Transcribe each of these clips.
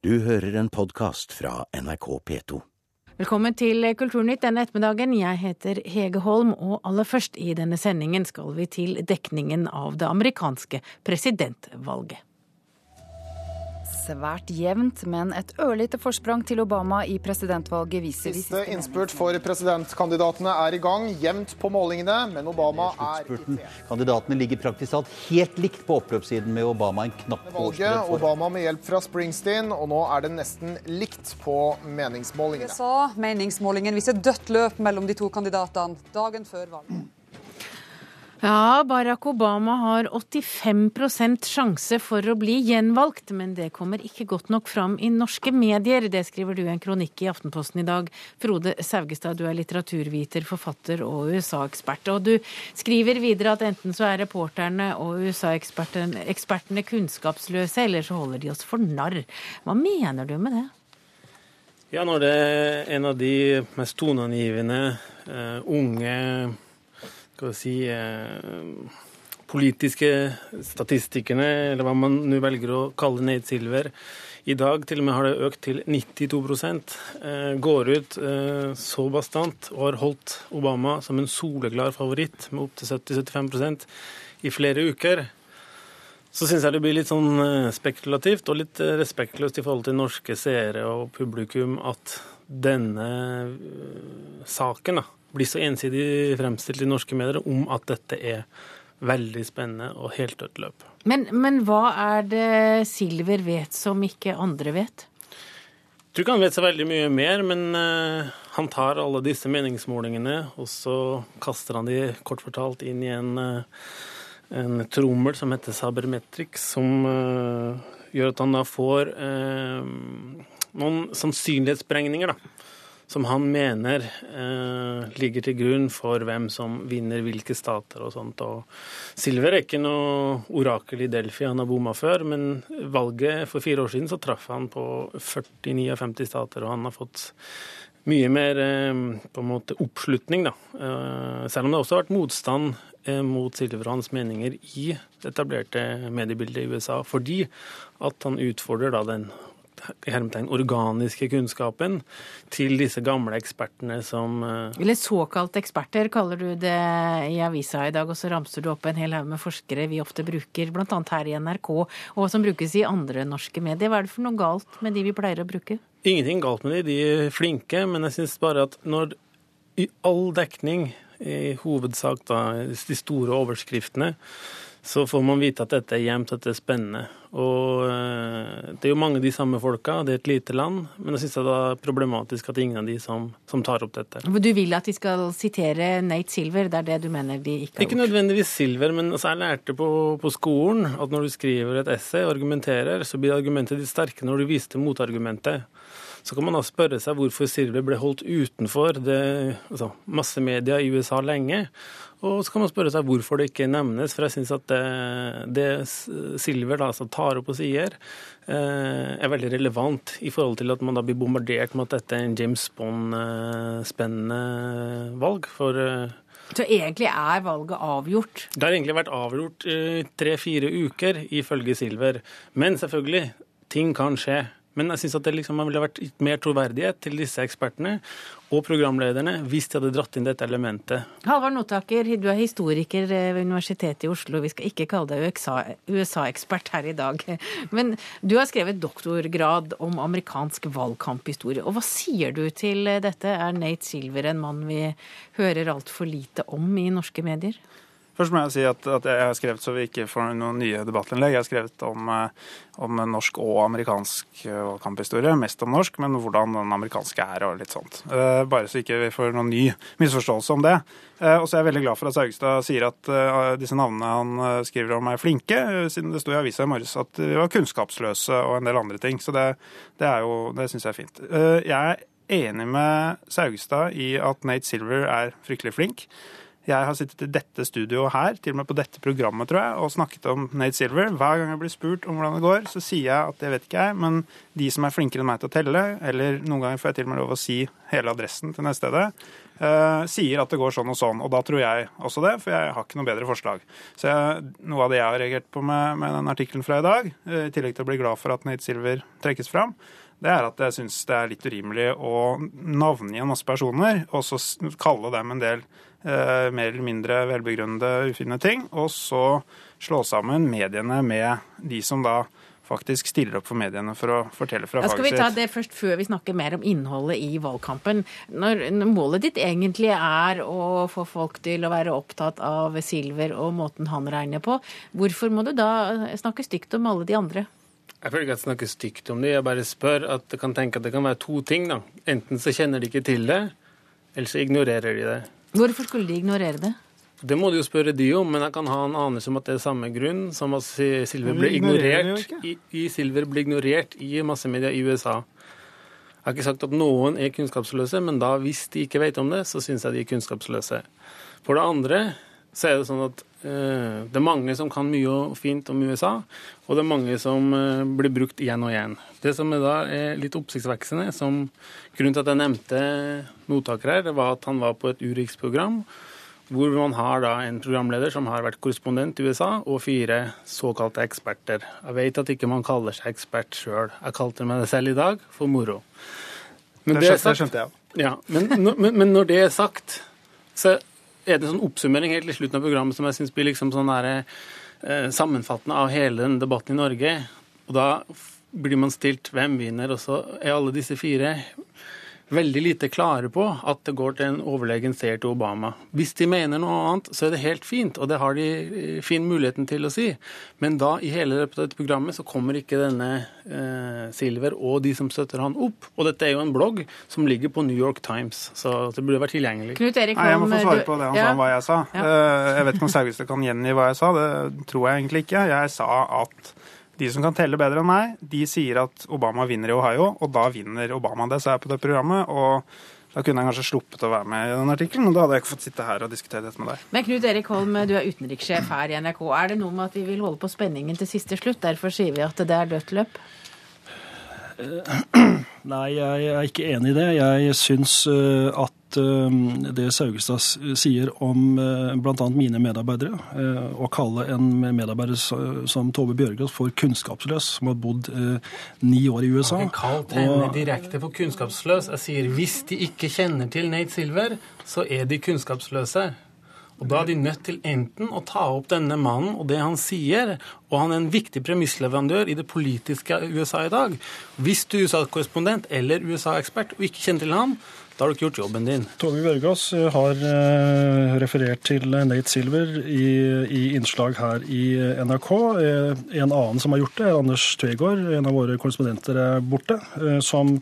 Du hører en podkast fra NRK P2. Velkommen til Kulturnytt denne ettermiddagen. Jeg heter Hege Holm, og aller først i denne sendingen skal vi til dekningen av det amerikanske presidentvalget svært jevnt, men et ørlite forsprang til Obama i presidentvalget viser de siste innspurt for presidentkandidatene er i gang. Jevnt på målingene, men Obama er i Kandidatene ligger praktisk talt helt likt på oppløpssiden med Obama en knapp årsbredd for. Obama med hjelp fra Springsteen, og nå er det nesten likt på meningsmålingene. USA, meningsmålingen viser dødt løp mellom de to kandidatene dagen før valget. Ja, Barack Obama har 85% sjanse for å bli gjenvalgt, men det kommer ikke godt nok fram i norske medier. Det skriver du i en kronikk i Aftenposten i dag. Frode Saugestad, du er litteraturviter, forfatter og USA-ekspert. Og du skriver videre at enten så er reporterne og USA-ekspertene kunnskapsløse, eller så holder de oss for narr. Hva mener du med det? Ja, når det er en av de mest toneangivende uh, unge skal vi si, eh, politiske statistikkerne, eller hva man nå velger å kalle Nate Silver, i dag til og med har det økt til 92 eh, går ut eh, så bastant og har holdt Obama som en soleklar favoritt med opptil 70-75% i flere uker. Så syns jeg det blir litt sånn eh, spekulativt og litt respektløst i forhold til norske seere og publikum at denne saken da, blir så ensidig fremstilt i norske medier om at dette er veldig spennende og helt dødt løp. Men, men, hva er det Silver vet som ikke andre vet? Jeg tror ikke han vet så veldig mye mer, men uh, han tar alle disse meningsmålingene, og så kaster han de kort fortalt inn i en, uh, en trommel som heter Sabermetrix, som uh, gjør at han da får noen sannsynlighetsberegninger, da som han mener eh, ligger til grunn for hvem som vinner hvilke stater og sånt. Og Silver er ikke noe orakel i Delphi, han har bomma før, men valget for fire år siden så traff han på 49 av 50 stater, og han har fått mye mer eh, på en måte oppslutning, da. Eh, selv om det også har vært motstand eh, mot Silver og hans meninger i det etablerte mediebildet i USA, fordi at han utfordrer da den organiske kunnskapen til disse gamle ekspertene som eh, Eller såkalte eksperter, kaller du det i avisa i dag. Og så ramser du opp en hel haug med forskere vi ofte bruker, bl.a. her i NRK, og som brukes i andre norske medier. Hva er det for noe galt med de vi pleier å bruke? Ingenting galt med de, de er flinke, men jeg syns bare at når i all dekning, i hovedsak da, de store overskriftene, så får man vite at dette er jevnt, at det er spennende. Og eh, det er jo mange av de samme folka, det er et lite land, men jeg syns det er problematisk at det er ingen av de som, som, tar opp dette. Du vil at de skal sitere Nate Silver, det er det du mener de ikke har gjort? Ikke nødvendigvis Silver, men altså jeg lærte på, på skolen at når du skriver et essay og argumenterer, så blir argumentet ditt sterke når du viser til motargumentet. Så kan man da spørre seg hvorfor Silver ble holdt utenfor det, altså, massemedia i USA lenge. Og så kan man spørre seg hvorfor det ikke nevnes, for jeg syns at det, det Silver da, tar opp og sier, eh, er veldig relevant i forhold til at man da blir bombardert med at dette er en James Bond-spennende valg. for... Eh, så egentlig er valget avgjort? Det har egentlig vært avgjort i tre-fire uker, ifølge Silver. Men selvfølgelig, ting kan skje. Men jeg syns at det liksom ville vært mer troverdighet til disse ekspertene og programlederne hvis de hadde dratt inn dette elementet. Halvard Notaker, du er historiker ved Universitetet i Oslo. Vi skal ikke kalle deg USA-ekspert her i dag. Men du har skrevet doktorgrad om amerikansk valgkamphistorie. Og hva sier du til dette? Er Nate Silver en mann vi hører altfor lite om i norske medier? Først må jeg si at, at, jeg har skrevet så vi ikke får noen nye debattinnlegg. Jeg har skrevet om, eh, om norsk og amerikansk valgkamphistorie, kamphistorie. Mest om norsk, men hvordan den amerikanske er og litt sånt. Uh, bare så ikke vi får noen ny misforståelse om det. Og så er jeg veldig glad for at Saugstad sier at disse navnene han skriver om er flinke, siden det sto i avisa i morges at vi var kunnskapsløse og en del andre ting. Så det, det, det syns jeg er fint. jeg er enig med Saugstad i at Nate Silver er fryktelig flink. Jeg har sittet i dette studioet her, til og med på dette programmet, tror jeg, og snakket om Nate Silver. Hver gang jeg blir spurt om hvordan det går, så sier jeg at det vet ikke jeg, men de som er flinkere enn meg til å telle, eller noen ganger får jeg til og med lov å si hele adressen til nettstedet, uh, sier at det går sånn og sånn. Og da tror jeg også det, for jeg har ikke noe bedre forslag. Så jeg, noe av det jeg har reagert på med, med den artikkelen fra i dag, uh, i tillegg til å bli glad for at Nate Silver trekkes fram, det er at jeg syns det er litt urimelig å navngi en masse personer, og så kalle dem en del mer eller mindre velbegrunnede, ufine ting, og så slå sammen mediene med de som da faktisk stiller opp for mediene for å fortelle fra Da skal vi faget ta sitt. det først før vi snakker mer om innholdet i valgkampen. Når når målet ditt egentlig er å få folk til å være opptatt av Silver og måten han regner på, hvorfor må du da snakke stygt om alle de andre? Jeg føler ikke at jeg snakker stygt om det, jeg bare spør at jeg kan tenke at det kan være to ting. da. Enten så kjenner de ikke til det, eller så ignorerer de det. Hvorfor skulle de ignorere det? Det må du jo spørre de om, men jeg kan ha en anelse om at det er samme grunn som at Silver ble ignorert i, i Silver ble ignorert i massemedia i USA. Jeg har ikke sagt at noen er kunnskapsløse, men da hvis de ikke vet om det, så syns jeg de er kunnskapsløse. For det andre så er det sånn at uh, det er mange som kan mye og fint om USA, og det er mange som uh, blir brukt igjen og igjen. Det som er da er litt oppsiktsvekkende, som grunnen til at jeg nevnte notaker her, det var at han var på et Urix-program, hvor man har da en programleder som har vært korrespondent i USA, og fire såkalte eksperter. Jeg vet at ikke man kaller seg ekspert sjøl. Jeg kalte meg det selv i dag, for moro. Men Det skjønte, det sagt- jeg. ja, men, men, men når det er sagt, så en sånn oppsummering helt i slutten av programmet som jeg syns blir liksom sånn der, eh, sammenfattende av hele denne debatten i Norge. Og da blir man stilt hvem vinner, og så er alle disse fire veldig lite klare på at det går til en overlegen seier til Obama. Hvis de mener noe annet, så er det helt fint, og det har de eh, fin muligheten til å si. Men da, i hele løpet av dette programmet, så kommer ikke denne eh, Silver og de som støtter han opp. Og dette er jo en blogg som ligger på New York Times, så det burde vært tilgjengelig. Knut Erik Nei, jeg må få svare på det han Ja. sa om hva jeg sa. Ja. Eh, Jeg vet ikke om Saugestad kan gjengi hva jeg sa, det tror jeg egentlig ikke. Jeg sa at de som kan telle bedre enn meg, de sier at Obama vinner i Ohio, og da vinner Obama. Det sa jeg på det programmet, og da kunne jeg kanskje sluppet å være med i den artikkelen, og da hadde jeg ikke fått sitte her og diskutere dette med deg. Men Knut Erik Holm, du er utenrikssjef her i NRK. Er det noe med at vi vil holde på spenningen til siste slutt? Derfor sier vi at det er dødt løp? Nei, jeg er ikke enig i det. Jeg syns eh, at eh, det Saugestad sier om uh, bl.a. mine medarbeidere, eh, å kalle en medarbeider som Tove Bjørgaas for kunnskapsløs, som har bodd eh, ni år i USA Jeg har kalt henne direkte for kunnskapsløs. Jeg sier hvis de ikke kjenner til Nate Silver, så er de kunnskapsløse. Og da er de nødt til enten å ta opp denne mannen og det han sier, og han er en viktig premissleverandør i det politiske USA i dag. Hvis du er USA-korrespondent eller USA-ekspert og ikke kjenner til ham, da har du ikke gjort jobben din. Tove Bjørgaas eh, har eh, referert til Nate Silver i, i innslag her i eh, NRK. Eh, En annen som har gjort det, er Anders Tvegård, en av våre korrespondenter er borte, eh, som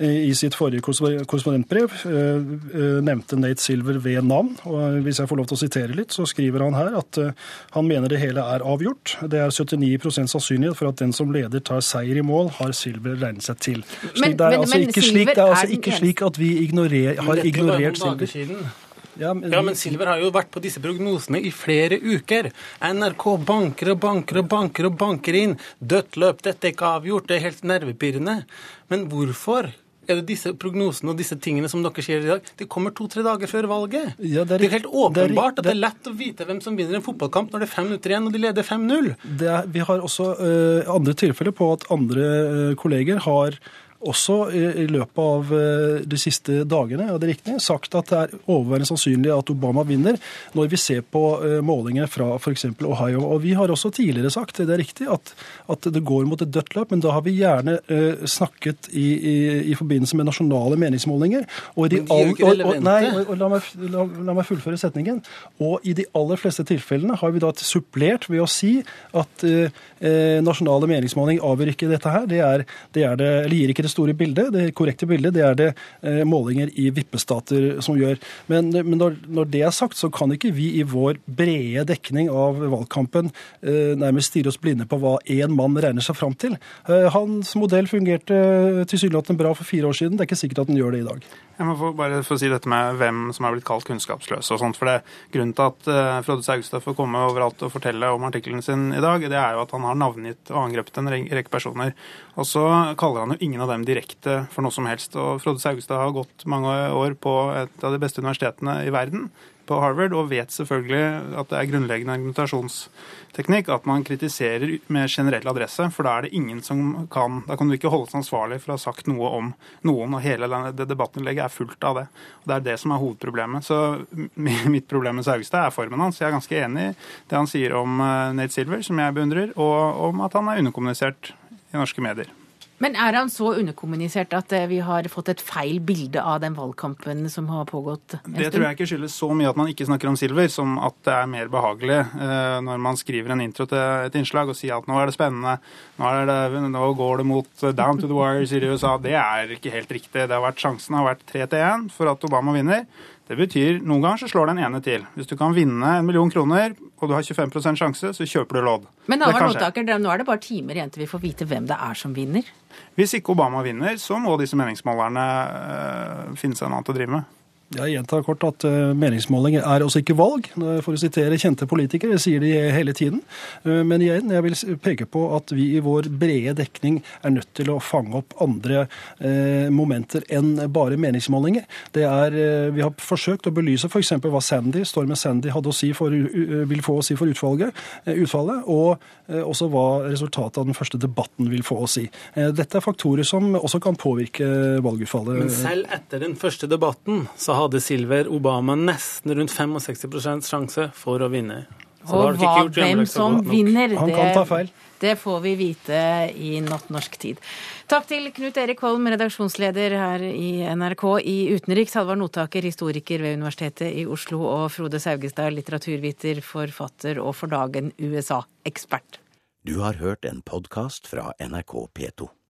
eh, i sitt forrige korrespondentbrev eh, eh, nevnte Nate Silver ved navn. Og hvis jeg får lov til å sitere litt, så skriver han her at eh, han mener det hele er avgjort. Det er 79% sannsynlighet for at den som leder tar seier i mål, har Silver regnet seg til. Slik, Men- det er men- altså men ikke slik, det er altså er ikke slik at vi ignorer, har ignorert Silver. Ja, men, Ja, men Silver har jo vært på disse prognosene i flere uker. NRK banker og banker og banker og banker inn. Dødt løp, dette er ikke avgjort, det er helt nervepirrende. Men hvorfor er det disse prognosene og disse tingene som dere sier i dag, de kommer to-tre dager før valget? Ja, det, det er er helt åpenbart Det er åpenbart at det er lett å vite hvem som vinner en fotballkamp når det er fem minutter igjen og de leder 5-0. er, vi har også uh, andre tilfeller på at andre uh, kolleger har også i, løpet av eh, de siste dagene er det riktig, sagt at det er overveiende sannsynlig at Obama vinner, når vi ser på eh, målinger fra f.eks. Ohio. Og Vi har også tidligere sagt det er riktig, at, at det går mot et dødt løp, men da har vi gjerne eh, snakket i, i, i forbindelse med nasjonale meningsmålinger. Men de er jo ikke og- og- nei, og, og la, meg, la, la meg fullføre setningen. Og i de aller fleste tilfellene har vi da supplert ved å si at eh, nasjonale meningsmålinger avgjør ikke dette her. Det, er, det, er det, eller gir ikke det store bildet. Det korrekte bildet det er det eh, målinger i vippestater som gjør. Men, men når, når det er sagt, så kan ikke vi i vår brede dekning av valgkampen eh, nærmest stirre oss blinde på hva én mann regner seg fram til. Eh, hans modell fungerte tilsynelatende bra for fire år siden. Det er ikke sikkert at den gjør det i dag. Jeg må få bare få si dette med hvem som er blitt kalt kunnskapsløse og sånt. For det Grunnen til at uh, Frode Saugstad får komme overalt og fortelle om artikkelen sin i dag, det er jo at han har navngitt og angrepet en rekke personer. Og så kaller han jo ingen av dem direkte for noe som helst. Og Frode Saugstad har gått mange år på et av de beste universitetene i verden på Harvard og vet selvfølgelig at det er grunnleggende argumentasjonsteknikk at man kritiserer med generell adresse, for da er det ingen som kan Da kan du ikke holdes ansvarlig for å ha sagt noe om noen, og hele det debattinnlegget er fullt av det. Og Det er det som er hovedproblemet. Så mitt problem med Saugstad er formen hans. Jeg er ganske enig i det han sier om eh, Nate Silver, som jeg beundrer, og om at han er underkommunisert i norske medier. Men er han så underkommunisert at eh, vi har fått et feil bilde av den valgkampen som har pågått en stund? Det tror jeg ikke skyldes så mye at man ikke snakker om Silver, som at det er mer behagelig eh, når man skriver en intro til et innslag og sier at nå er det spennende, nå, er det, nå går det mot eh, down to the wire, sier i USA. Det er ikke helt riktig. Det har vært, sjansen har vært 3 til 1 for at Obama vinner. Det betyr noen ganger så slår den ene til. Hvis du kan vinne en million kroner og du har 25% sjanse, så kjøper du lodd. Men Alvar Notaker, nå er det bare timer igjen til vi får vite hvem det er som vinner? Hvis ikke Obama vinner, så må disse meningsmålerne øh, finne seg noe annet å drive med. Jeg gjentar kort at eh, meningsmåling er også ikke valg, for å sitere kjente politikere. Sier de hele tiden. Eh, men igjen, jeg vil peke på at vi i vår brede dekning er nødt til å fange opp andre eh, momenter enn bare meningsmålinger. Det er, Vi har forsøkt å belyse f.eks. hva Sandy, stormen Sandy hadde å si for, vil få å si for utvalget, utfallet, og også hva resultatet av den første debatten vil få å si. Dette er faktorer som også kan påvirke valgutfallet. Men selv etter den første debatten så har hadde Silver Obama nesten rundt 65% sjanse for å vinne. Så og hva, hvem som vinner, Han kan ta feil. det får vi vite i Natt norsk tid. Takk til Knut Erik Holm, redaksjonsleder her i NRK i Utenriks, Halvard Notaker, historiker ved Universitetet i Oslo, og Frode Saugestad, litteraturviter, forfatter og for dagen USA-ekspert. Du har hørt en podkast fra NRK P2.